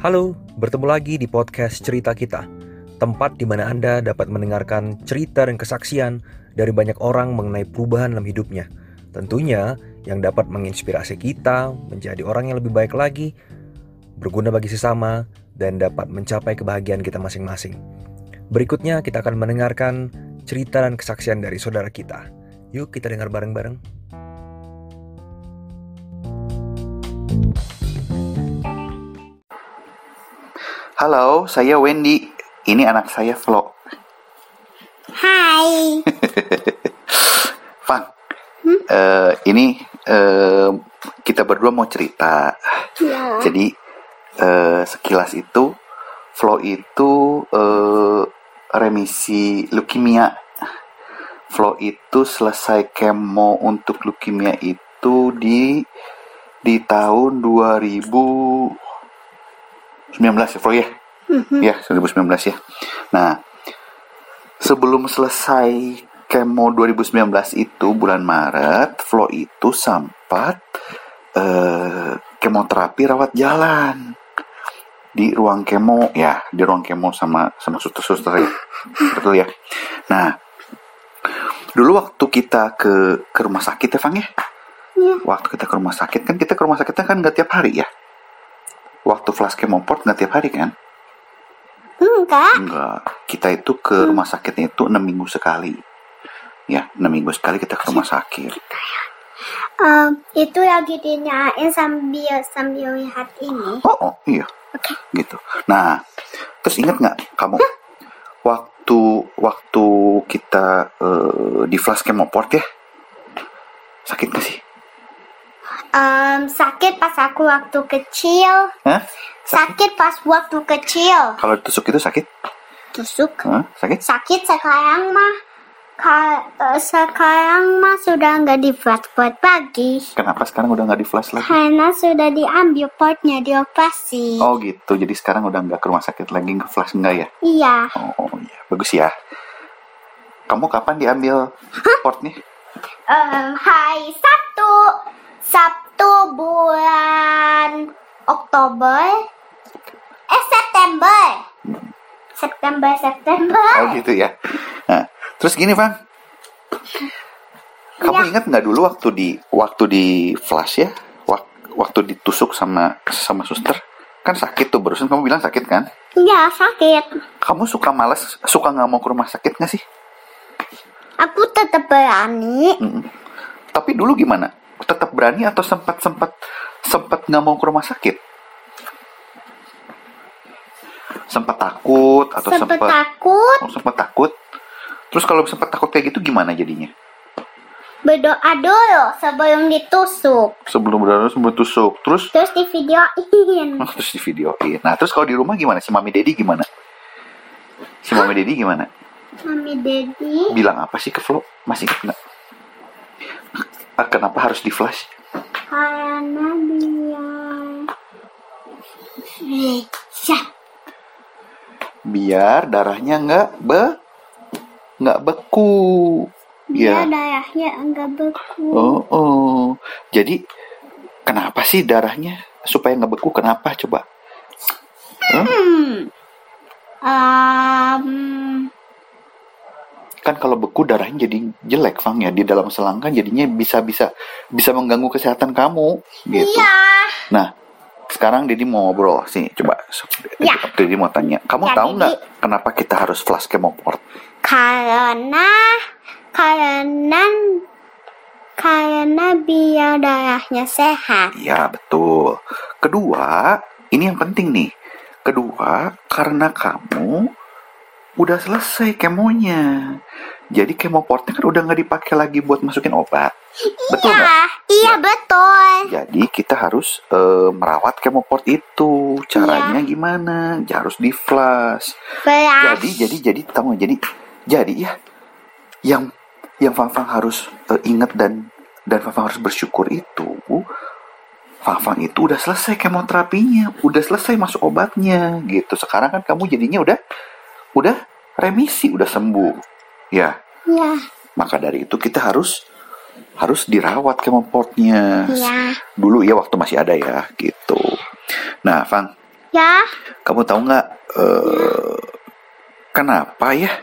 Halo, bertemu lagi di podcast Cerita Kita, tempat di mana Anda dapat mendengarkan cerita dan kesaksian dari banyak orang mengenai perubahan dalam hidupnya. Tentunya yang dapat menginspirasi kita menjadi orang yang lebih baik lagi, berguna bagi sesama, dan dapat mencapai kebahagiaan kita masing-masing. Berikutnya kita akan mendengarkan cerita dan kesaksian dari saudara kita. Yuk kita dengar bareng-bareng. Halo, saya Wendy. Ini anak saya Flo. Hai. Fang, eh, ini eh, kita berdua mau cerita. Ya. Jadi eh, sekilas itu Flo itu eh, remisi leukemia. Flo itu selesai kemo untuk leukemia itu di di tahun 2019 ya Flo ya. Ya, 2019 ya. Nah, sebelum selesai kemo 2019 itu bulan Maret, Flo itu sempat eh, kemoterapi rawat jalan di ruang kemo ya, di ruang kemo sama sama suster-suster ya. Betul ya. Nah, dulu waktu kita ke ke rumah sakit ya, Fang ya? Iya. Waktu kita ke rumah sakit kan kita ke rumah sakitnya kan nggak tiap hari ya. Waktu flash kemoport nggak tiap hari kan? Enggak. Enggak, kita itu ke rumah sakitnya itu enam minggu sekali. Ya, enam minggu sekali kita ke rumah sakit. Em, itu lagi dinyain sambil sambil lihat ini. Oh, oh iya, Oke. gitu. Nah, terus ingat nggak kamu waktu waktu kita eh, di flash kemoport ya? Sakit nggak sih? Em, sakit pas aku waktu kecil. Hah? Sakit pas waktu kecil. Kalau ditusuk itu sakit? Tusuk. Hah? Sakit? Sakit sekarang mah. Ka- eh, sekarang mah sudah nggak di flash port lagi. Kenapa sekarang udah nggak di flash lagi? Karena sudah diambil portnya dioperasi. Oh gitu, jadi sekarang udah nggak ke rumah sakit lagi nge flash nggak ya? Iya. Oh iya, bagus ya. Kamu kapan diambil portnya? Em, hari Sabtu. Sabtu bulan Oktober. Eh September. September September. Oh gitu ya. Nah, terus gini, Bang. Kamu Iya. ingat nggak dulu waktu di waktu di flash ya? Wak- Waktu ditusuk sama sama suster kan sakit tuh barusan kamu bilang sakit kan? Iya sakit. Kamu suka males, suka nggak mau ke rumah sakit nggak sih? Aku tetap berani. Mm-mm. Tapi dulu gimana? Tetap berani atau sempat sempat sempat nggak mau ke rumah sakit? Sempat takut atau Sempat sempat takut. oh, sempat takut? Terus kalau sempat takut kayak gitu gimana jadinya? Berdoa dulu sebelum ditusuk. Sebelum berdarah sebelum tusuk. Terus Terus di videoin. Oh, terus di videoin. Nah, terus kalau di rumah gimana? Si Mami Dedi gimana? Si Mami Dedi gimana? Mami Dedi. Bilang apa sih ke Flo? Masih ingat nggak? Ah, Kenapa harus di flash? Karena dia. Biar darahnya nggak be nggak beku. Dia Ya. darahnya enggak beku. Oh, oh. Jadi kenapa sih darahnya supaya nggak beku? Kenapa coba? Hmm. Um, Kan kalau beku darahnya jadi jelek, Fang ya. Di dalam selang kan jadinya bisa bisa bisa mengganggu kesehatan kamu, gitu. Iya. Nah, sekarang Didi mau ngobrol sih. Coba, Ya. Didi mau tanya. Kamu Ya, tahu nggak kenapa kita harus flash kemoport? Karena karena karena biar darahnya sehat. Iya, betul. Kedua, ini yang penting nih. Kedua, karena kamu udah selesai kemonya. Jadi kemoportnya kan udah nggak dipakai lagi buat masukin obat. Betul nggak? Iya, iya betul. Jadi kita harus eh, merawat kemoport itu. Caranya Iya. gimana? Ya, harus di flash. Belas. jadi jadi jadi tahu jadi jadi ya yang yang Fang-Fang harus eh, ingat dan dan Fang-Fang harus bersyukur itu Fang-Fang itu udah selesai kemoterapinya udah selesai masuk obatnya gitu sekarang kan kamu jadinya udah udah remisi udah sembuh ya Ya, maka dari itu kita harus harus dirawat kemoportnya ya. dulu ya waktu masih ada ya gitu nah Fang Ya, Kamu tahu nggak eh, kenapa ya?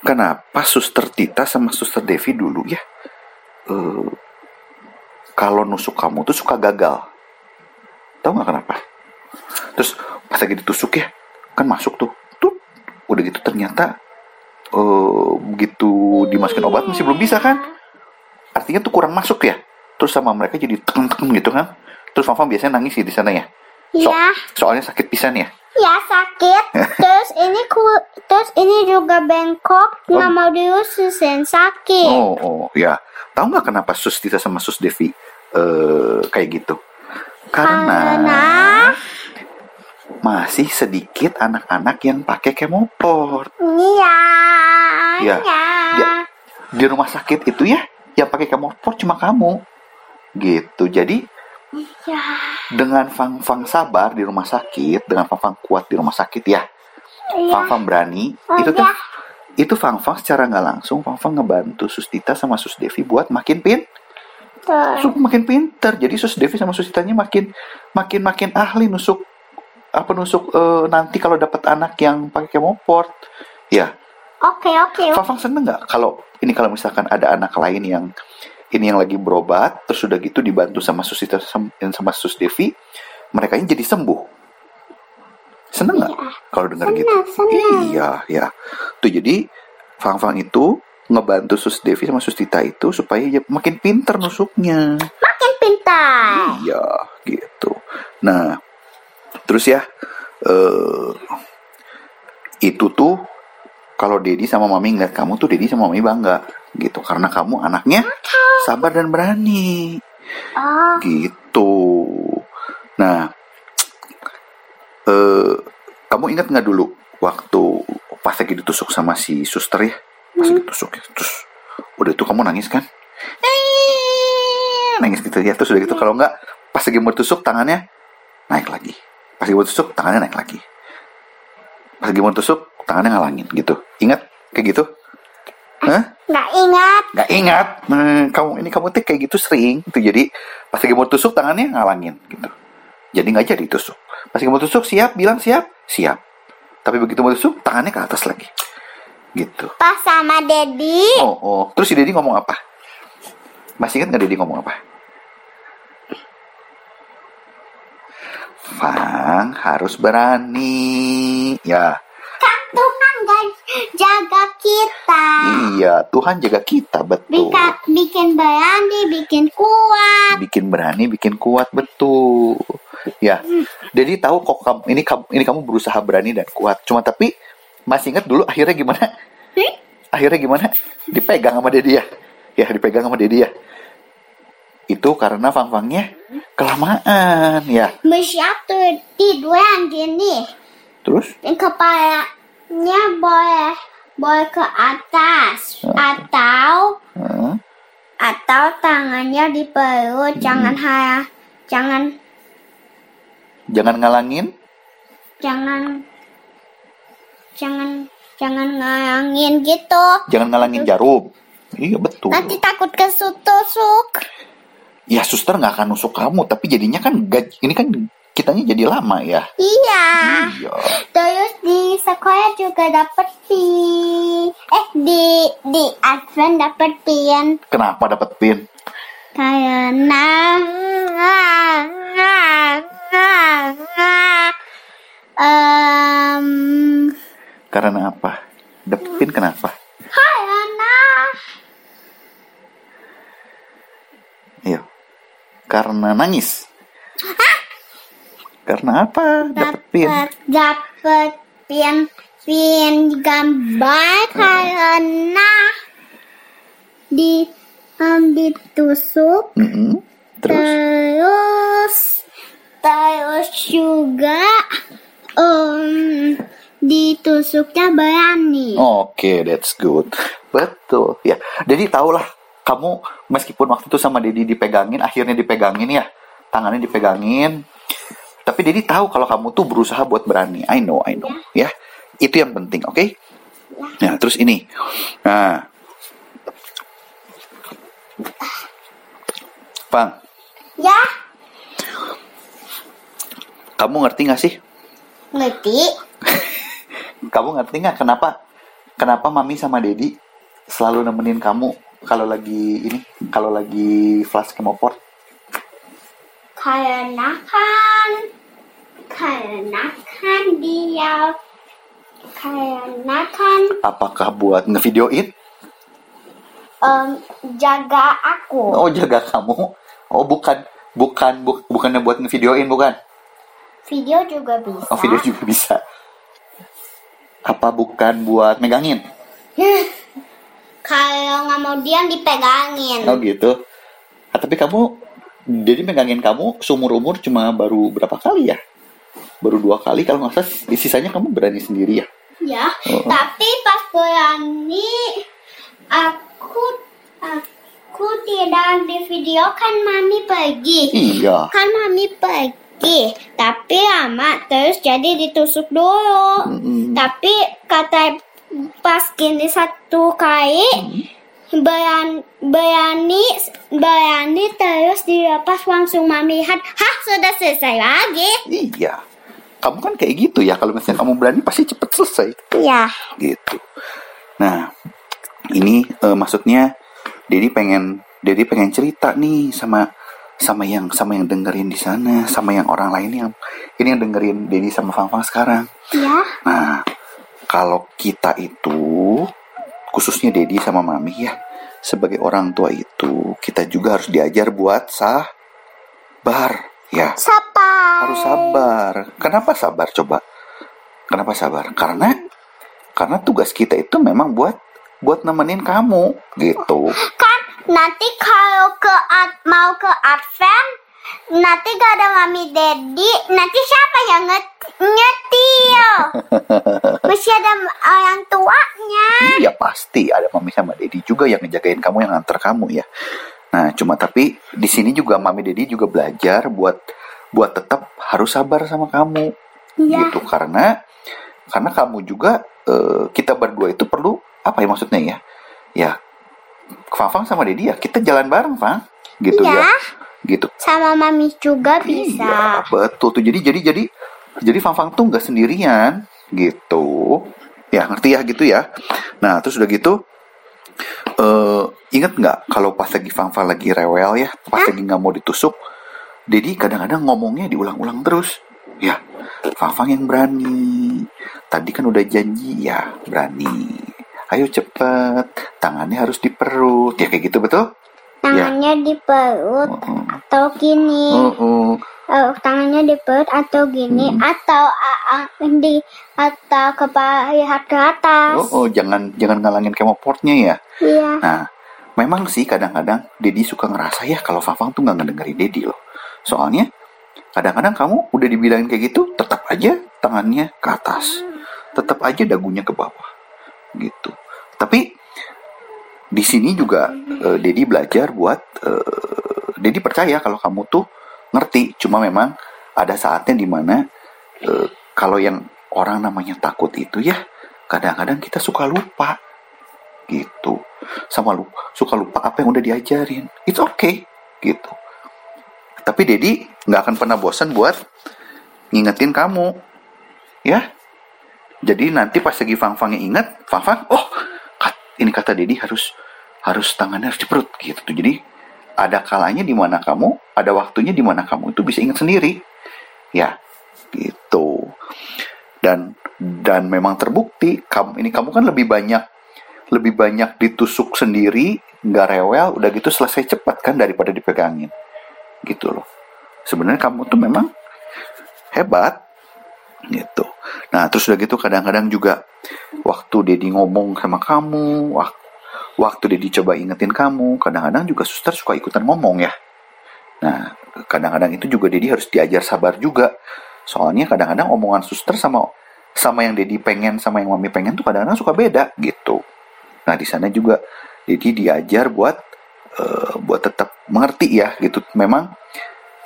Kenapa Suster Tita sama Suster Devi dulu ya? eh, kalau nusuk kamu tuh suka gagal. Tahu nggak kenapa? Terus pas lagi ditusuk ya, kan masuk tuh, udah gitu ternyata eh begitu dimasukin obat masih belum bisa kan? Artinya tuh kurang masuk ya. Terus sama mereka jadi tekan-tekan gitu kan? Terus Mama biasanya nangis sih di sana ya. So- ya, soalnya sakit pisan ya. ya sakit. terus ini ku, terus ini juga bengkok, nggak mau diususin sakit. Oh, oh, ya. Tahu nggak kenapa Sus Tita sama Sus Devi eh kayak gitu? Karena Karena masih sedikit anak-anak yang pakai kemopor iya, Ya, iya. dia- di rumah sakit itu ya. Yang pakai kemopor cuma kamu, gitu. Jadi Ya, dengan Fang-Fang sabar di rumah sakit, dengan Fang-Fang kuat di rumah sakit ya, iya. Fang-Fang berani, Oh, itu tuh ya. itu Fang-Fang secara nggak langsung Fang-Fang ngebantu Sus Tita sama Sus Devi buat makin pin Tuh. Sup makin pinter. Jadi Sus Devi sama Sus Titanya makin makin makin ahli nusuk apa nusuk eh, nanti kalau dapat anak yang pakai kemoport. Ya, Oke, oke. Fafang seneng nggak kalau ini kalau misalkan ada anak lain yang ini yang lagi berobat terus sudah gitu dibantu sama Sus sama Sus Devi, mereka ini jadi sembuh. Seneng nggak kalau dengar gitu? Senang, senang. Iya, ya. Tuh jadi Fang Fang itu ngebantu Sus Devi sama Sus Tita itu supaya dia makin pinter nusuknya. Makin pintar. Iya, gitu. Nah, terus ya, eh itu tuh kalau Dedi sama Mami ngeliat kamu tuh Dedi sama Mami bangga gitu karena kamu anaknya sabar dan berani Oh, gitu. Nah, eh kamu ingat nggak dulu waktu pas lagi ditusuk sama si suster ya? Pas lagi ditusuk ya, terus udah itu kamu nangis kan? Nangis gitu ya, terus udah gitu kalau nggak pas lagi mau tusuk tangannya naik lagi. Pas lagi mau tusuk tangannya naik lagi. Pas lagi mau tusuk tangannya ngalangin gitu. Ingat kayak gitu? Hah? nggak ingat. nggak ingat nah, kamu ini kamu tuh kayak gitu sering itu jadi pas lagi mau tusuk tangannya ngalangin gitu jadi nggak jadi tusuk pas lagi mau tusuk siap bilang siap siap tapi begitu mau tusuk tangannya ke atas lagi gitu Pas sama Dedi. oh oh terus si Dedi ngomong apa masih ingat nggak Dedi ngomong apa Fang harus berani ya Kan Tuhan gak jaga kita. iya Tuhan jaga kita betul Bikin, bikin berani, bikin kuat. bikin berani, bikin kuat betul. Ya, jadi tahu kok kamu ini kamu ini kamu berusaha berani dan kuat. Cuma tapi masih ingat dulu akhirnya gimana? Hmm? Akhirnya gimana? Dipegang sama Dedi ya. Ya, dipegang sama Dedi ya. Itu karena fang-fangnya kelamaan ya. Bersatu tidur yang gini. Terus Dan kepalanya boleh boleh ke atas atau eh, atau tangannya di perut jangan ha jangan jangan ngalangin. jangan jangan jangan ngalangin gitu Jangan ngalangin jarum. Iya betul. nanti takut kesusuk Ya suster nggak akan nusuk kamu, tapi jadinya kan gaj- ini kan kitanya jadi lama ya. iya Iya. terus di sekolah juga dapat pi eh di di advent dapat pin Kenapa dapat pin? karena Em, Karena apa? Dapat pin kenapa? karena Iya. Karena nangis. Karena apa? Dapat pin. dapat pin pin gambar karena di em, ditusuk Mm-mm. Terus terus terus juga em, ditusuknya berani Oke, that's good. Betul. Ya. Jadi tahulah kamu meskipun waktu itu sama Dedi dipegangin, akhirnya dipegangin ya. Tangannya dipegangin. Tapi Dedi tahu kalau kamu tuh berusaha buat berani. I know, I know. Ya. Itu yang penting, oke? Nah, terus ini. Nah. Bang, ya kamu ngerti gak sih Ngerti? Kamu ngerti nggak kenapa kenapa mami sama dedi selalu nemenin kamu kalau lagi ini kalau lagi flash kemoport? Karena kan karena kan dia karena kan Apakah buat ngevideoin? em, jaga aku. Oh jaga kamu? Oh bukan bukan bu- bukannya buat ngevideoin bukan? Video juga bisa. Oh video juga bisa. Apa bukan buat megangin? Kalau nggak mau diam dipegangin. Oh gitu. Ah, tapi kamu jadi megangin kamu seumur umur cuma baru berapa kali ya? Baru dua kali kalau nggak salah. Sisanya kamu berani sendiri ya? Ya, Oh. tapi pas berani aku aku tidak di video kan mami pergi. Iya. Kan mami pergi, tapi lama terus jadi ditusuk dulu. Mm-mm. Tapi kata pas gini satu kali berani berani berani terus dilepas langsung mami lihat, hah sudah selesai lagi. Iya. Kamu kan kayak gitu ya. Kalau misalnya kamu berani pasti cepet selesai. Ya, gitu. Nah, ini eh, maksudnya Dedi pengen Dedi pengen cerita nih sama sama yang sama yang dengerin di sana, sama yang orang lain yang ini yang dengerin Dedi sama Fang sekarang. ya. Nah, kalau kita itu khususnya Dedi sama Mami ya, sebagai orang tua itu kita juga harus diajar buat sabar ya Sabar. harus sabar. Kenapa sabar coba? Kenapa sabar? Karena karena tugas kita itu memang buat buat nemenin kamu gitu. Kan nanti kalau ke mau ke Advent nanti gak ada mami daddy nanti siapa yang nyetil masih ada orang tuanya Iya pasti ada mami sama dedi juga yang ngejagain kamu yang antar kamu ya. Nah cuma tapi di sini juga mami dedi juga belajar buat buat tetap harus sabar sama kamu Iya. gitu karena karena kamu juga eh, kita berdua itu perlu apa ya maksudnya ya ya Fang sama Dedi ya kita jalan bareng Fang gitu Iya. ya gitu sama mami juga bisa Iya, betul tuh. Jadi jadi jadi jadi Fang Fang tuh nggak sendirian gitu. Ya ngerti ya gitu ya. Nah terus udah gitu eh inget nggak kalau pas lagi Fang Fang lagi rewel ya, pas lagi nggak mau ditusuk, Dedi kadang-kadang ngomongnya diulang-ulang terus. Ya, Fang Fang yang berani. Tadi kan udah janji ya berani. Ayo cepet, tangannya harus di perut. Ya kayak gitu betul? Tangannya di perut Oh, atau gini oh, oh. Eh, tangannya di perut atau gini Hmm. atau ah, ah, di atau kepala lihat ke atas Oh, oh, jangan jangan ngalangin kemoportnya ya. iya Nah, memang sih kadang-kadang Dedi suka ngerasa ya kalau Fafang tuh nggak ngedengerin Dedi loh. Soalnya kadang-kadang kamu udah dibilangin kayak gitu, tetap aja tangannya ke atas, tetap aja dagunya ke bawah, gitu. Tapi di sini juga eh, Dedi belajar buat eh, Dedi percaya kalau kamu tuh ngerti. Cuma memang ada saatnya di mana eh, kalau yang orang namanya takut itu ya kadang-kadang kita suka lupa gitu. Sama lupa suka lupa apa yang udah diajarin. It's okay gitu. Tapi Dedi nggak akan pernah bosan buat ngingetin kamu ya. Jadi nanti pas lagi Fang Fangnya inget Fang Fang oh ini kata Dedi harus harus tangannya harus di perut gitu. Jadi ada kalanya di mana kamu ada waktunya di mana kamu itu bisa ingat sendiri. Ya gitu. Dan dan memang terbukti kamu ini kamu kan lebih banyak lebih banyak ditusuk sendiri nggak rewel udah gitu selesai cepat kan daripada dipegangin. Gitu loh. Sebenarnya kamu tuh memang hebat gitu. Nah terus udah gitu kadang-kadang juga waktu Dedi ngomong sama kamu wak- waktu Dedi coba ingetin kamu kadang-kadang juga suster suka ikutan ngomong ya. Nah kadang-kadang itu juga Dedi harus diajar sabar juga. Soalnya kadang-kadang omongan suster sama sama yang Dedi pengen sama yang mami pengen tuh kadang-kadang suka beda gitu. Nah di sana juga Dedi diajar buat eh, buat tetap mengerti ya gitu. Memang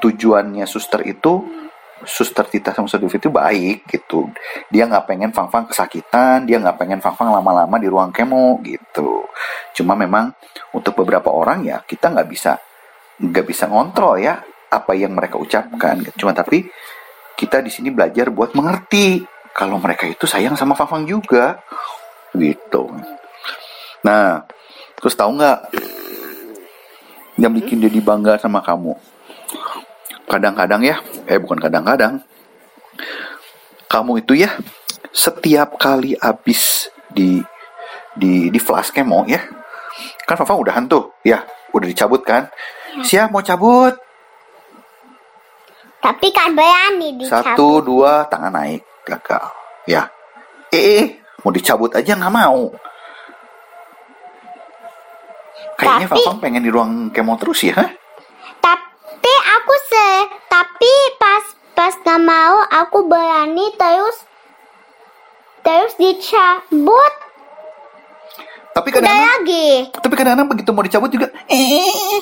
tujuannya suster itu suster Tita sama Devi itu baik gitu. Dia nggak pengen Fang Fang kesakitan dia nggak pengen Fang Fang lama-lama di ruang kemo gitu. Cuma memang untuk beberapa orang ya kita nggak bisa nggak bisa ngontrol ya apa yang mereka ucapkan gitu. cuma tapi kita di sini belajar buat mengerti kalau mereka itu sayang sama Fafang juga gitu. Nah terus tahu nggak yang bikin dia bangga sama kamu kadang-kadang ya eh bukan kadang-kadang kamu itu ya setiap kali habis di di di flash kemo ya kan Fafang udah hantu ya udah dicabut kan siap mau cabut Tapi kan berani dicabut. Satu, dua, tangan naik. Gagal. Ya. Eh, eh, mau dicabut aja nggak mau. Kayaknya Tapi- Fafang pengen di ruang kemo terus ya? Hah? Tapi pas pas gak mau aku berani terus terus dicabut Tapi udah kadang-kadang, lagi. tapi kadang-kadang begitu mau dicabut juga, eh,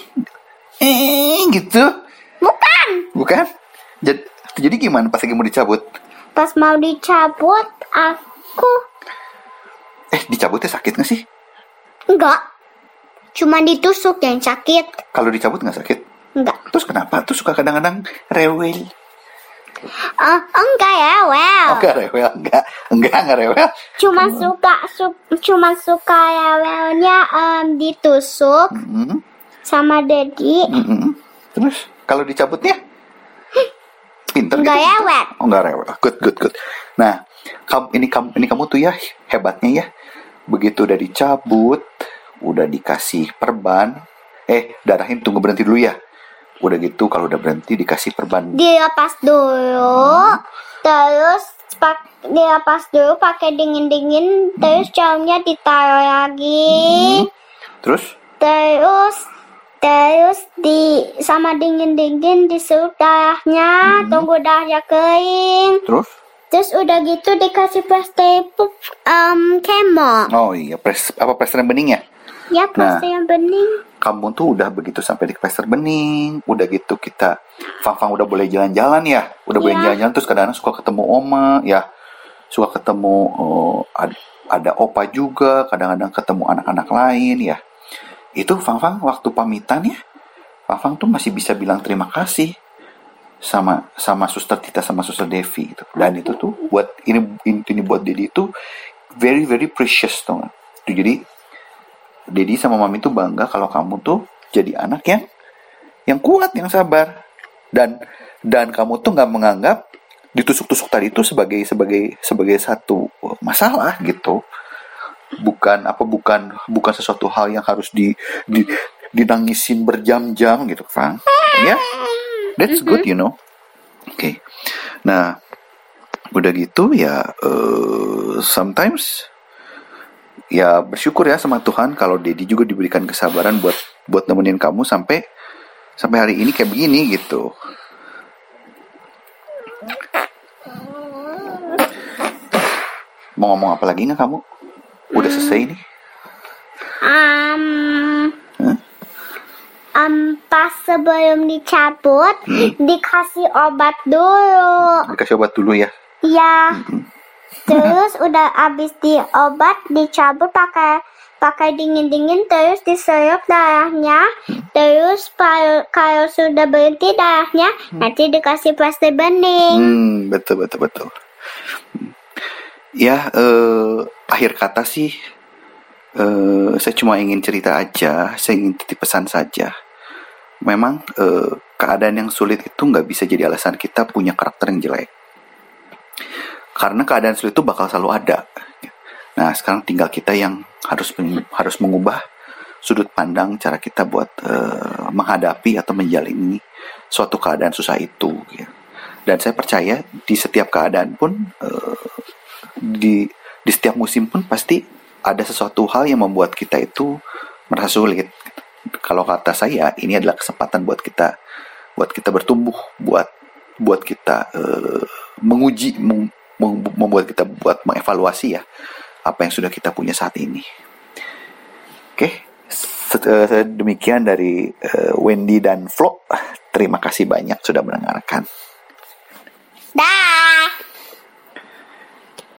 eh, gitu. Bukan. Bukan? Jadi, jadi gimana pas lagi mau dicabut? Pas mau dicabut aku Eh, dicabutnya sakit nggak sih? enggak. Cuma ditusuk yang sakit. Kalau dicabut nggak sakit? Enggak. Terus kenapa tuh suka kadang-kadang rewel? Eh, enggak ya, well. Oh, enggak rewel, enggak, enggak, enggak rewel. Cuma suka su- cuma suka ya wellnya em, ditusuk Hmm, sama Dedi. hmm, hmm. Terus kalau dicabutnya? Pinter Enggak gitu. Wet. Oh, enggak rewel. Good, good, good. Nah, kamu ini kamu ini kamu tuh ya hebatnya ya. Begitu udah dicabut, udah dikasih perban, eh darahin tunggu berhenti dulu ya. Udah gitu kalau udah berhenti dikasih perban. Dilepas dulu. Terus pak dilepas dulu pakai dingin-dingin terus jamnya ditaruh lagi. Terus Terus terus di sama dingin-dingin diserut darahnya, tunggu darahnya kering. terus Terus udah gitu dikasih plaster um, kemo. oh iya pres apa plester yang bening ya? Ya plaster yang bening. kamu tuh udah begitu sampai di plester bening, udah gitu kita Fang-Fang udah boleh jalan-jalan ya, udah boleh Iya. jalan-jalan terus kadang-kadang suka ketemu oma ya, suka ketemu oh, ad- ada opa juga, kadang-kadang ketemu anak-anak lain ya. Itu Fang-Fang waktu pamitan ya, Fang-Fang tuh masih bisa bilang terima kasih sama sama suster Tita sama suster Devi gitu. Dan itu tuh buat ini ini, ini buat Dedi itu very very precious tuh. Jadi Dedi sama Mami tuh bangga kalau kamu tuh jadi anak yang yang kuat, yang sabar. Dan dan kamu tuh nggak menganggap ditusuk-tusuk tadi itu sebagai sebagai sebagai satu masalah gitu. Bukan apa bukan bukan sesuatu hal yang harus di, di dinangisin berjam-jam gitu, Fang. Ya. That's good, you know. Oke. Nah, udah gitu ya eh, sometimes ya bersyukur ya sama Tuhan kalau Dedi juga diberikan kesabaran buat buat nemenin kamu sampai sampai hari ini kayak begini gitu. Mau ngomong apa lagi nggak kamu? Udah selesai nih? Um, Hah? um, pas sebelum dicabut dikasih obat dulu. Dikasih obat dulu ya. Ya. Terus udah abis di obat dicabut pakai pakai dingin-dingin terus diserap darahnya. Terus kalau, kalau sudah berhenti darahnya nanti dikasih plaster bening. Hmm, betul betul betul. Hmm. Ya, eh, akhir kata sih, eh, saya cuma ingin cerita aja, saya ingin titip pesan saja. Memang eh, keadaan yang sulit itu nggak bisa jadi alasan kita punya karakter yang jelek. Karena keadaan sulit itu bakal selalu ada. Nah, sekarang tinggal kita yang harus harus mengubah sudut pandang cara kita buat eh, menghadapi atau menjalani suatu keadaan susah itu. gitu. Dan saya percaya di setiap keadaan pun eh, di di setiap musim pun pasti ada sesuatu hal yang membuat kita itu merasa sulit. Kalau kata saya, ini adalah kesempatan buat kita buat kita bertumbuh, buat buat kita eh, menguji, membuat kita buat mengevaluasi ya apa yang sudah kita punya saat ini. Oke, se- eh, demikian dari eh, Wendy dan Flo. Terima kasih banyak sudah mendengarkan. Dah.